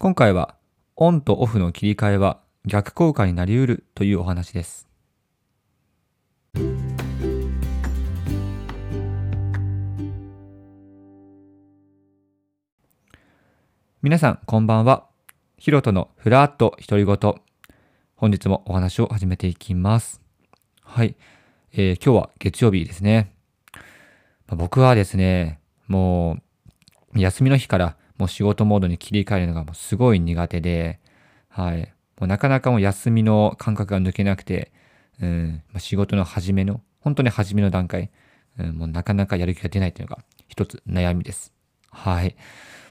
今回はオンとオフの切り替えは逆効果になり得るというお話です。皆さんこんばんは。ヒロトのふらっと独り言。本日もお話を始めていきます。はい。えー今日は月曜日ですね。僕はですね、もう休みの日からもう仕事モードに切り替えるのがもうすごい苦手で、はい。もうなかなかもう休みの感覚が抜けなくて、うん、ま仕事の始めの、本当に初めの段階、うん、もうなかなかやる気が出ないというのが一つ悩みです。はい。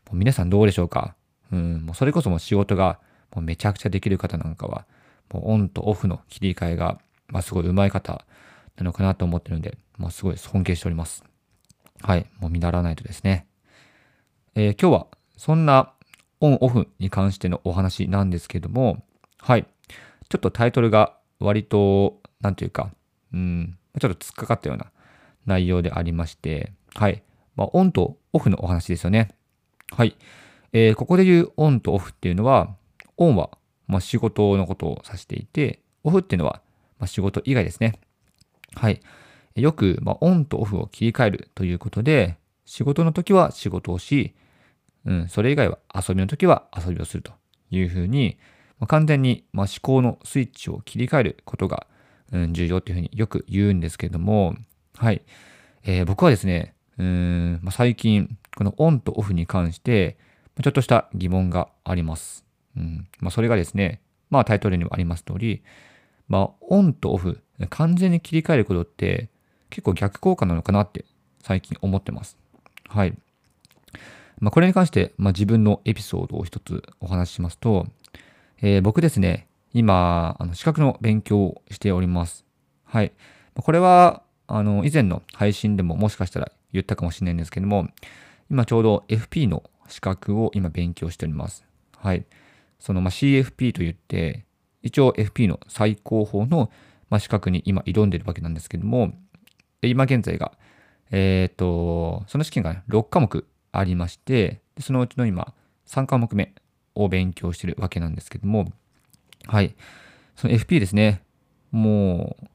もう皆さんどうでしょうか？うん、もうそれこそもう仕事がもうめちゃくちゃできる方なんかは、もうオンとオフの切り替えが、まあすごい上手い方なのかなと思ってるので、まあすごい尊敬しております。はい。もう見習わないとですね。えー今日はそんなオンオフに関してのお話なんですけども、はい。ちょっとタイトルが割と、なんというか、うん、ちょっと突っかかったような内容でありまして、はい。まあ、オンとオフのお話ですよね。はい。えーここで言うオンとオフっていうのは、オンは、ま、仕事のことを指していて、オフっていうのは、ま、仕事以外ですね。はい。よく、まあ、オンとオフを切り替えるということで、仕事の時は仕事をし、うん、それ以外は遊びの時は遊びをするというふうに、まあ、完全に、ま、思考のスイッチを切り替えることが、うん、重要というふうによく言うんですけども、はい。えー僕はですね、うんまあ、最近、このオンとオフに関して、ちょっとした疑問があります。うんまあ、それがですね、まあタイトルにもあります通り、まあオンとオフ、完全に切り替えることって結構逆効果なのかなって最近思ってます。はい。まあ、これに関して、まあ、自分のエピソードを一つお話ししますと、えー僕ですね、今、あの資格の勉強をしております。はい。これは、あの、以前の配信でももしかしたら言ったかもしれないんですけども、今ちょうど FP の資格を今勉強しております。はい。その、まあ、CFP といって、一応 FP の最高峰の、まあ、資格に今挑んでるわけなんですけども、今現在が、えっ、と、その試験が6科目ありまして、そのうちの今、3科目目を勉強してるわけなんですけども、はい。その FP ですね。もう、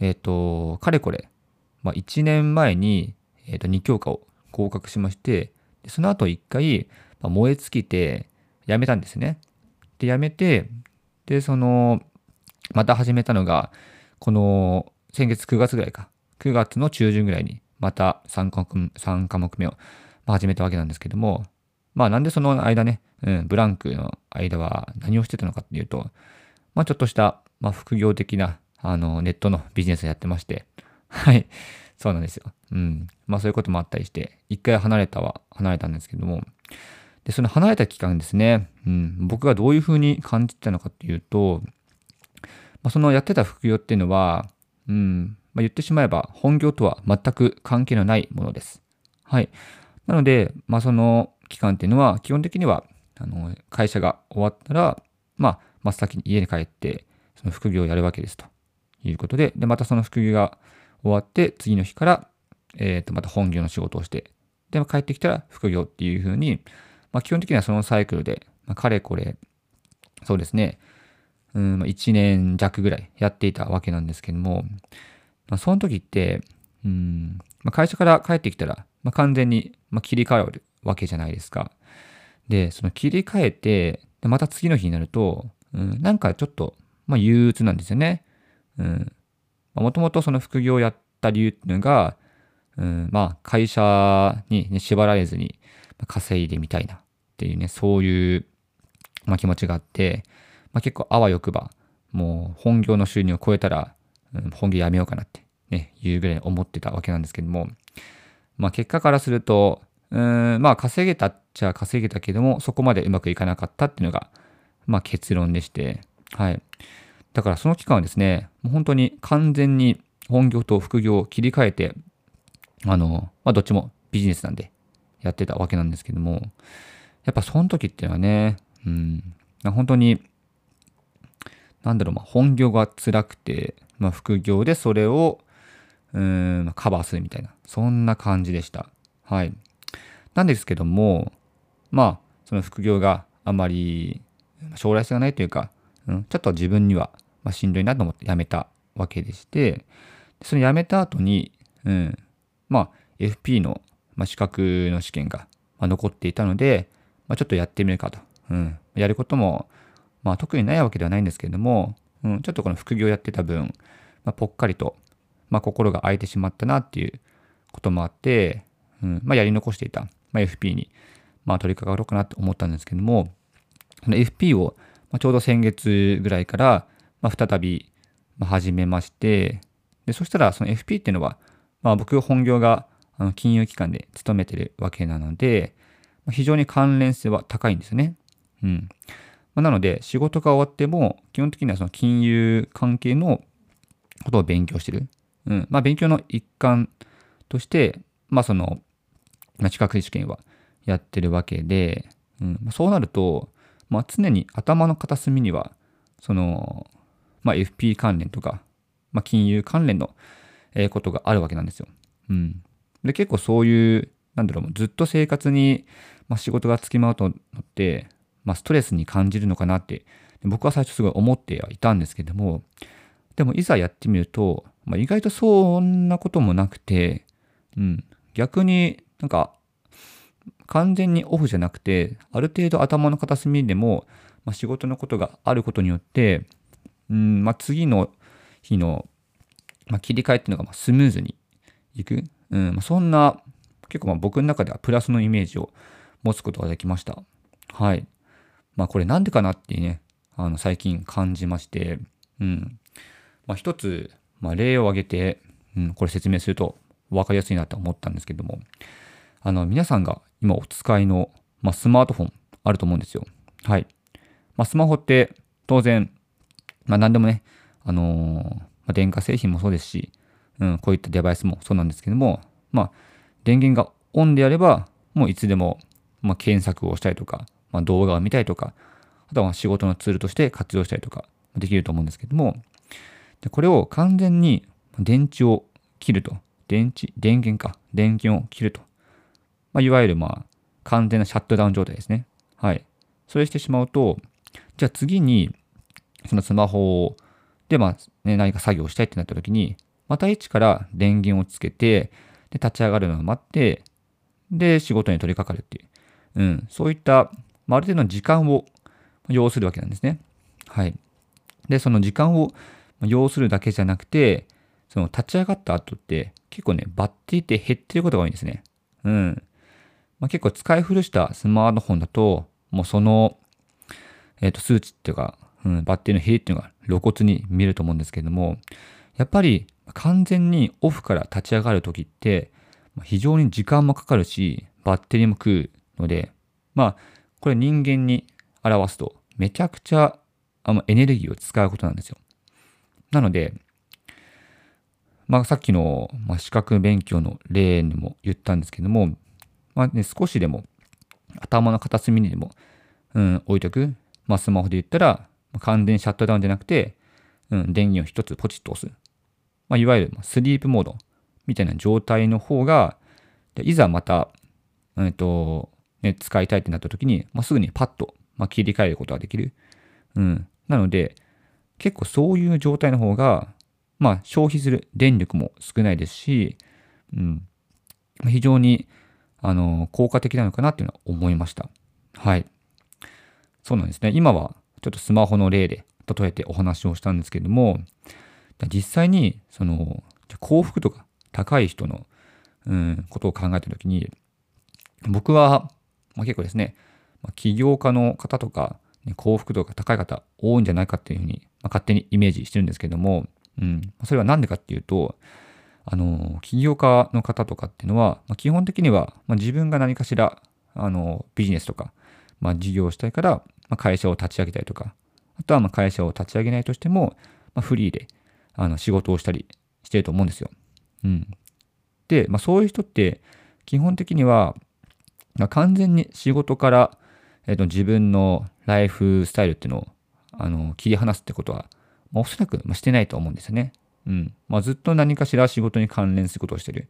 えっ、と、かれこれ、まあ、1年前に、えー、と2教科を合格しまして、その後1回、まあ燃え尽きて、辞めたんですね。で、辞めて、で、その、また始めたのが、この、先月9月ぐらいか。9月の中旬ぐらいに、また3科目 ,3 科目目を、まあ、始めたわけなんですけども、まあなんでその間ね、うん、ブランクの間は何をしてたのかっていうと、まあちょっとした、まあ副業的な、あの、ネットのビジネスをやってまして、はい、そうなんですよ。うん。まあそういうこともあったりして、一回離れたは離れたんですけども、で、その離れた期間ですね、うん、僕がどういうふうに感じてたのかっていうと、まあ、そのやってた副業っていうのは、うん、まあ、言ってしまえば本業とは全く関係のないものです。はい。なので、まあ、その期間っていうのは、基本的には、あの、会社が終わったら、まあ、真っ先に家に帰って、その副業をやるわけですということで、で、またその副業が終わって、次の日から、えっ、と、また本業の仕事をして、で、帰ってきたら副業っていうふうに、まあ、基本的にはそのサイクルで、まあ、かれこれ、そうですね、うん、まあ1年弱ぐらいやっていたわけなんですけども、まあ、その時って、うん、まあ、会社から帰ってきたら、まあ、完全に、まあ、切り替わるわけじゃないですか。で、その切り替えて、でまた次の日になると、うん、なんかちょっと、まあ、憂鬱なんですよね。うん。もともとその副業をやった理由っていうのが、うん、まあ、会社に、ね、縛られずに稼いでみたいなっていうね、そういう、まあ、気持ちがあって、まあ、結構あわよくば、もう本業の収入を超えたら、うん本業やめようかなって、ね、いうぐらい思ってたわけなんですけども、まあ、結果からすると、うーん、まあ、稼げたっちゃ稼げたけども、そこまでうまくいかなかったっていうのが、まあ、結論でして、はい。だからその期間はですね、もう本当に完全に本業と副業を切り替えて、あの、まあ、どっちもビジネスなんでやってたわけなんですけども、やっぱその時っていうのはね、うん、本当に、なんだろう、まあ、本業が辛くて、まあ、副業でそれを、うん、カバーするみたいな、そんな感じでした。はい。なんですけども、まあ、その副業があまり将来性がないというか、うん、ちょっと自分には、ましんどいなと思って辞めたわけでして、その辞めた後に、うん、まあ、FP の、ま資格の試験が、ま残っていたので、まあ、ちょっとやってみるかと。うん、やることも、まあ、特にないわけではないんですけれども、うん、ちょっとこの副業やってた分、まあ、ぽっかりと、まあ、心が空いてしまったなっていうこともあって、うんまあ、やり残していた、まあ、FP に、まあ、取り掛かろうかなと思ったんですけども、その FP を、まあ、ちょうど先月ぐらいから、まあ、再び始めまして、でそしたらその FP っていうのは、まあ、僕本業があの金融機関で勤めてるわけなので、まあ、非常に関連性は高いんですよね。うん。まあ、なので、仕事が終わっても、基本的にはその金融関係のことを勉強してる。うん。まあ、勉強の一環として、まあ、その、まあ、資格試験はやってるわけで、うんまあ、そうなると、まあ、常に頭の片隅には、その、まあ、FP 関連とか、まあ、金融関連のことがあるわけなんですよ。うん。で、結構そういう、なんだろう、ずっと生活に、まあ、仕事がつきまうとって、まあ、ストレスに感じるのかなって、僕は最初すごい思ってはいたんですけども、でもいざやってみると、まあ、意外とそんなこともなくて、うん、逆になんか完全にオフじゃなくて、ある程度頭の片隅でも、まあ、仕事のことがあることによって、うんまあ、次の日の、まあ、切り替えっていうのがまスムーズにいく、うんまあ、そんな結構まあ僕の中ではプラスのイメージを持つことができました。はい。まあこれなんでかなってね、あの最近感じまして、うん。まあ一つ、まあ例を挙げて、うん、これ説明すると分かりやすいなと思ったんですけども、あの皆さんが今お使いの、まあ、スマートフォンあると思うんですよ。はい。まあ、スマホって当然、まあ何でもね、あのー、ま、電化製品もそうですし、うん、こういったデバイスもそうなんですけども、まあ、電源がオンであれば、もういつでも、まあ、検索をしたりとか、まあ、動画を見たりとか、あとは仕事のツールとして活用したりとかできると思うんですけども、でこれを完全に電池を切ると、電池、電源か、電源を切ると。まあ、いわゆるまあ、完全なシャットダウン状態ですね。はい。それしてしまうと、じゃあ次に、そのスマホで、まあ、ね、何か作業したいってなった時に、また一から電源をつけて、で、立ち上がるのを待って、で、仕事に取り掛かるっていう、うん、そういった、まあ、ある程度の時間を要するわけなんですね。はい。で、その時間を要するだけじゃなくて、その立ち上がった後って結構ね、バッテリーって減ってることが多いんですね。うん。まあ、結構使い古したスマートフォンだと、もうその、えっ、ー、と、数値っていうか、うん、バッテリーの減りっていうのが露骨に見えると思うんですけれども、やっぱり完全にオフから立ち上がるときって、非常に時間もかかるし、バッテリーも食うので、まあ、これ人間に表すと、めちゃくちゃあのエネルギーを使うことなんですよ。なので、まあ、さっきの、まあ、資格勉強の例にも言ったんですけども、まあね、少しでも頭の片隅にでも、うん、置いとく。まあ、スマホで言ったら、完全シャットダウンじゃなくて、うん、電源を一つポチッと押す。まあ、いわゆるスリープモードみたいな状態の方が、いざまた、えっ、と、ね、使いたいってなった時に、まあ、すぐにパッと、まあ、切り替えることができる。うん。なので、結構そういう状態の方が、まあ、消費する電力も少ないですし、うん。非常に、あの、効果的なのかなっていうのは思いました。はい。そうなんですね。今は、ちょっとスマホの例で例えてお話をしたんですけども、実際に、その、幸福度が高い人の、うん、ことを考えたときに、僕は、まあ、結構ですね、起業家の方とか、幸福度が高い方多いんじゃないかっていうふうに、まあ、勝手にイメージしてるんですけども、うん、それは何でかっていうと、あの、起業家の方とかっていうのは、まあ、基本的には、まあ、自分が何かしら、あの、ビジネスとか、まあ、事業をしたいから、まあ、会社を立ち上げたりとか、あとはまあ会社を立ち上げないとしても、まあ、フリーであの仕事をしたりしてると思うんですよ。うん。で、まあ、そういう人って基本的には、まあ、完全に仕事から、えー、と自分のライフスタイルっていうのをあの切り離すってことは、まあ、おそらく、ま、してないと思うんですよね。うん。まあ、ずっと何かしら仕事に関連することをしてる。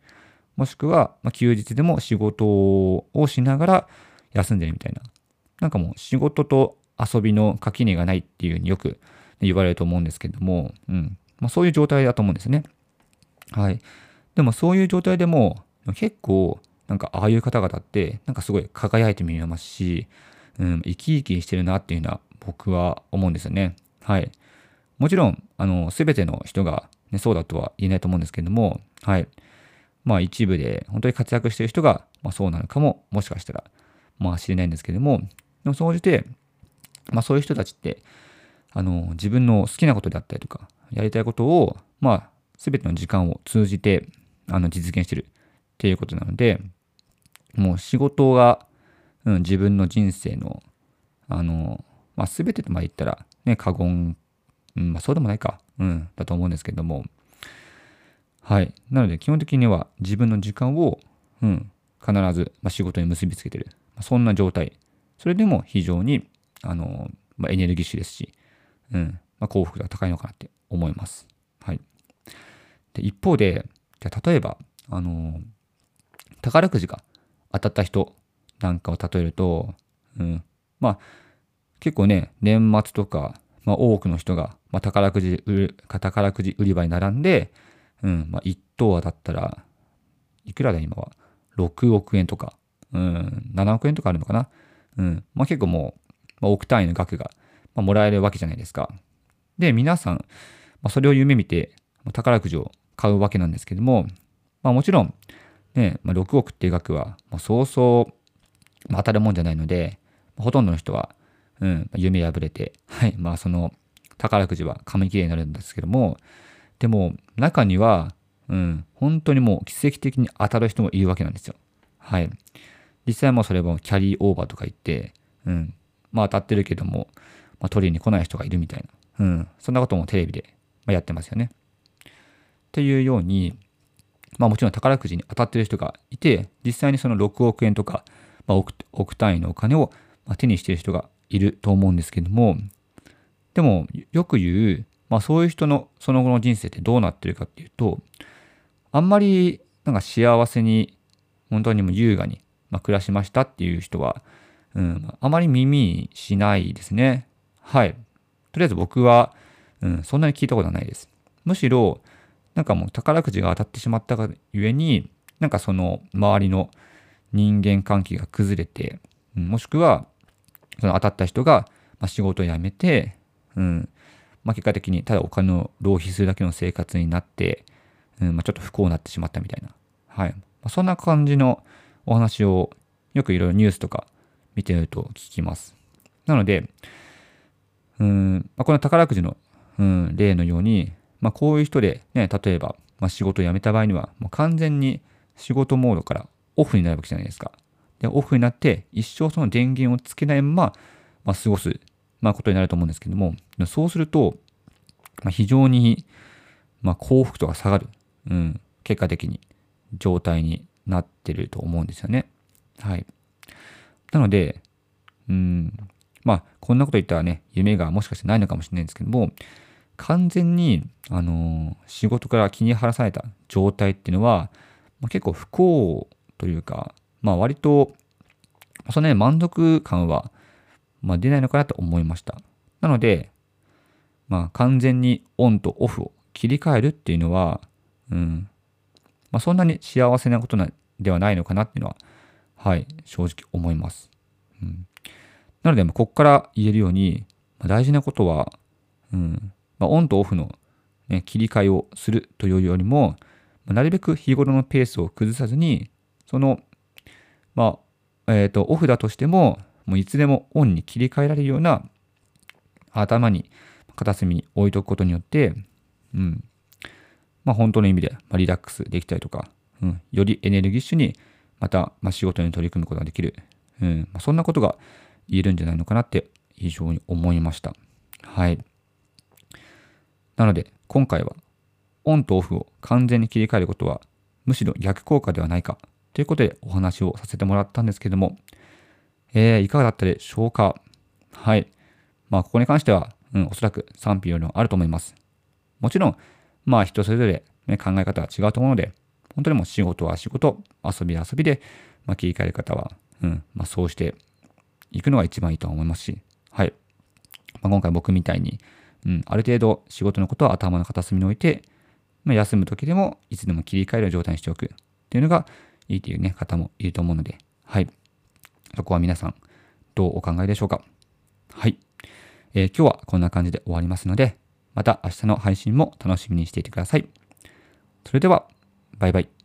もしくは、まあ、休日でも仕事をしながら休んでるみたいな。なんかもう仕事と遊びの垣根がないっていうふうによく言われると思うんですけども、うん。まあそういう状態だと思うんですね。はい。でもそういう状態でも結構なんかああいう方々ってなんかすごい輝いて見えますし、うん、生き生きしてるなっていうのは僕は思うんですよね。はい。もちろん、あの、すべての人が、ね、そうだとは言えないと思うんですけれども、はい。まあ一部で本当に活躍してる人が、まあそうなのかも、もしかしたら、まあ知れないんですけれども、でも総じて、まあそういう人たちって、あの、自分の好きなことであったりとか、やりたいことを、まあ、すべての時間を通じて、あの、実現してるっていうことなので、もう仕事が、うん、自分の人生の、あの、まあ、すべてとまあ言ったら、ね、過言、うん、まあ、そうでもないか、うん、だと思うんですけども、はい。なので、基本的には自分の時間を、うん、必ず、まあ、仕事に結びつけてる。まあ、そんな状態。それでも非常に、あの、まあ、エネルギッシュですし、うん、まあ、幸福度が高いのかなって思います。はい。で、一方で、じゃ例えば、あの、宝くじが当たった人なんかを例えると、うん、まあ、結構ね、年末とか、まあ、多くの人が、まあ、宝くじ売、宝くじ売り場に並んで、うん、まあ、1等当たったら、いくらだ今は ?6 億円とか、うん、7億円とかあるのかな。うん、まあ、結構もう、まあ、億単位の額が、まあ、もらえるわけじゃないですか。で、皆さん、まあ、それを夢見て、宝くじを買うわけなんですけども、まあ、もちろん、ね、まあ、6億っていう額は、まあ、そうそう、まあ、当たるもんじゃないので、ほとんどの人は、うん、夢破れて、はい、まあその宝くじは紙切れになるんですけども、でも中には、うん、本当にもう奇跡的に当たる人もいるわけなんですよ。はい。実際もそれもキャリーオーバーとか言って、うん、まあ当たってるけども、まあ、取りに来ない人がいるみたいな、うん、そんなこともテレビで、やってますよね。っていうように、まあもちろん宝くじに当たってる人がいて、実際にその6億円とか、まあ、億単位のお金を手にしている人がいると思うんですけども、でもよく言う、まあそういう人のその後の人生ってどうなってるかっていうと、あんまりなんか幸せに、本当にも優雅に、まあ、暮らしましたっていう人は、うん、あまり耳にしないですね。はい。とりあえず僕は、うん、そんなに聞いたことはないです。むしろ、なんかもう宝くじが当たってしまったがゆえに、なんかその周りの人間関係が崩れて、もしくは、その当たった人が、まあ、仕事を辞めて、うん、まあ、結果的にただお金を浪費するだけの生活になって、うんまあ、ちょっと不幸になってしまったみたいな。はい。まあ、そんな感じのお話をよくいろいろニュースとか見てると聞きます。なので、うんまあ、この宝くじの、うん、例のように、まあ、こういう人で、ね、例えば、まあ、仕事を辞めた場合には、もう完全に仕事モードからオフになるわけじゃないですか。で、オフになって一生その電源をつけないまま、まあ、過ごす、まあ、ことになると思うんですけども、そうすると、まあ、非常に、まあ、幸福度が下がる、うん、結果的に状態になってると思うんですよね。はい。なので、うん、まあ、こんなこと言ったらね、夢がもしかしてないのかもしれないんですけども、完全に、あのー、仕事から気に晴らされた状態っていうのは、まあ、結構不幸というか、まあ割と、そのね、満足感は、まあ、出ないのかなと思いました。なので、まあ完全にオンとオフを切り替えるっていうのは、うん、まあそんなに幸せなことなではないのかなっていうのは、はい、正直思います。うん、なので、ここから言えるように、まあ、大事なことは、うんまあ、オンとオフの、ね、切り替えをするというよりも、まあ、なるべく日頃のペースを崩さずに、そのまあ、えっ、ー、と、オフだとしても、もういつでもオンに切り替えられるような頭に片隅に置いとくことによって、うん。まあ本当の意味で、まあ、リラックスできたりとか、うん、よりエネルギッシュにまた、まあ、仕事に取り組むことができる。うん、まあ、そんなことが言えるんじゃないのかなって非常に思いました。はい。なので、今回は、オンとオフを完全に切り替えることは、むしろ逆効果ではないかということでお話をさせてもらったんですけども、えー、いかがだったでしょうか？はい。まあ、ここに関しては、うん、おそらく賛否両論あると思います。もちろん、まあ、人それぞれ、ね、考え方は違うと思うので、本当にもう仕事は仕事、遊びは遊びで、まあ、切り替える方は、うん、まあ、そうして行くのが一番いいと思いますし、はい。まあ、今回僕みたいに、うん、ある程度仕事のことは頭の片隅に置いて、まあ、休む時でもいつでも切り替える状態にしておくっていうのがいいというね、方もいると思うので、はい。そこは皆さん、どうお考えでしょうか？はい。えー、今日はこんな感じで終わりますので、また明日の配信も楽しみにしていてください。それでは、バイバイ。